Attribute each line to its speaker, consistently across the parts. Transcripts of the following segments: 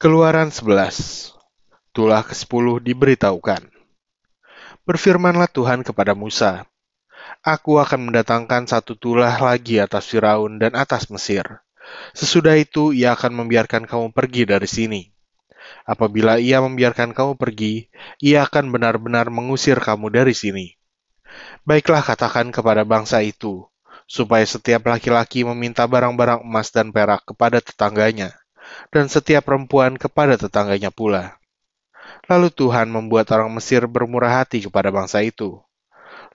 Speaker 1: Keluaran 11 Tulah ke-10 diberitahukan. Berfirmanlah Tuhan kepada Musa, Aku akan mendatangkan satu tulah lagi atas Firaun dan atas Mesir. Sesudah itu ia akan membiarkan kamu pergi dari sini. Apabila ia membiarkan kamu pergi, ia akan benar-benar mengusir kamu dari sini. Baiklah katakan kepada bangsa itu, supaya setiap laki-laki meminta barang-barang emas dan perak kepada tetangganya, dan setiap perempuan kepada tetangganya pula. Lalu Tuhan membuat orang Mesir bermurah hati kepada bangsa itu.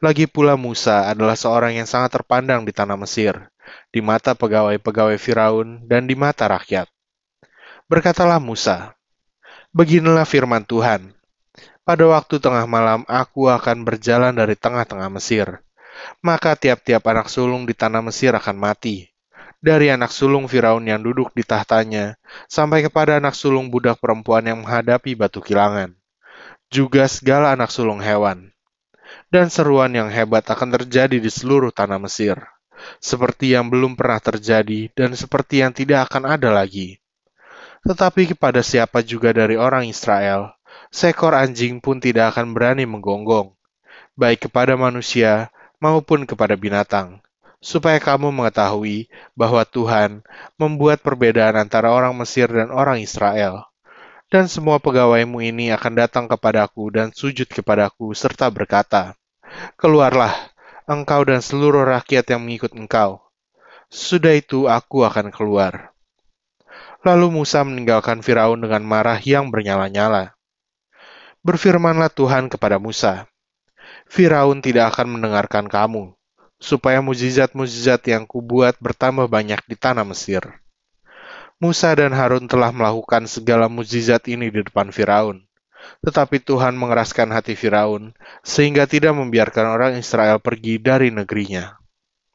Speaker 1: Lagi pula Musa adalah seorang yang sangat terpandang di tanah Mesir, di mata pegawai-pegawai Firaun dan di mata rakyat. Berkatalah Musa, Beginilah firman Tuhan, pada waktu tengah malam aku akan berjalan dari tengah-tengah Mesir, maka tiap-tiap anak sulung di tanah Mesir akan mati, dari anak sulung Firaun yang duduk di tahtanya, sampai kepada anak sulung budak perempuan yang menghadapi batu kilangan, juga segala anak sulung hewan. Dan seruan yang hebat akan terjadi di seluruh tanah Mesir, seperti yang belum pernah terjadi dan seperti yang tidak akan ada lagi. Tetapi kepada siapa juga dari orang Israel, seekor anjing pun tidak akan berani menggonggong, baik kepada manusia maupun kepada binatang supaya kamu mengetahui bahwa Tuhan membuat perbedaan antara orang Mesir dan orang Israel. Dan semua pegawaimu ini akan datang kepadaku dan sujud kepadaku serta berkata, Keluarlah, engkau dan seluruh rakyat yang mengikut engkau. Sudah itu aku akan keluar. Lalu Musa meninggalkan Firaun dengan marah yang bernyala-nyala. Berfirmanlah Tuhan kepada Musa, Firaun tidak akan mendengarkan kamu, supaya mujizat-mujizat yang kubuat bertambah banyak di tanah Mesir. Musa dan Harun telah melakukan segala mujizat ini di depan Firaun. Tetapi Tuhan mengeraskan hati Firaun, sehingga tidak membiarkan orang Israel pergi dari negerinya.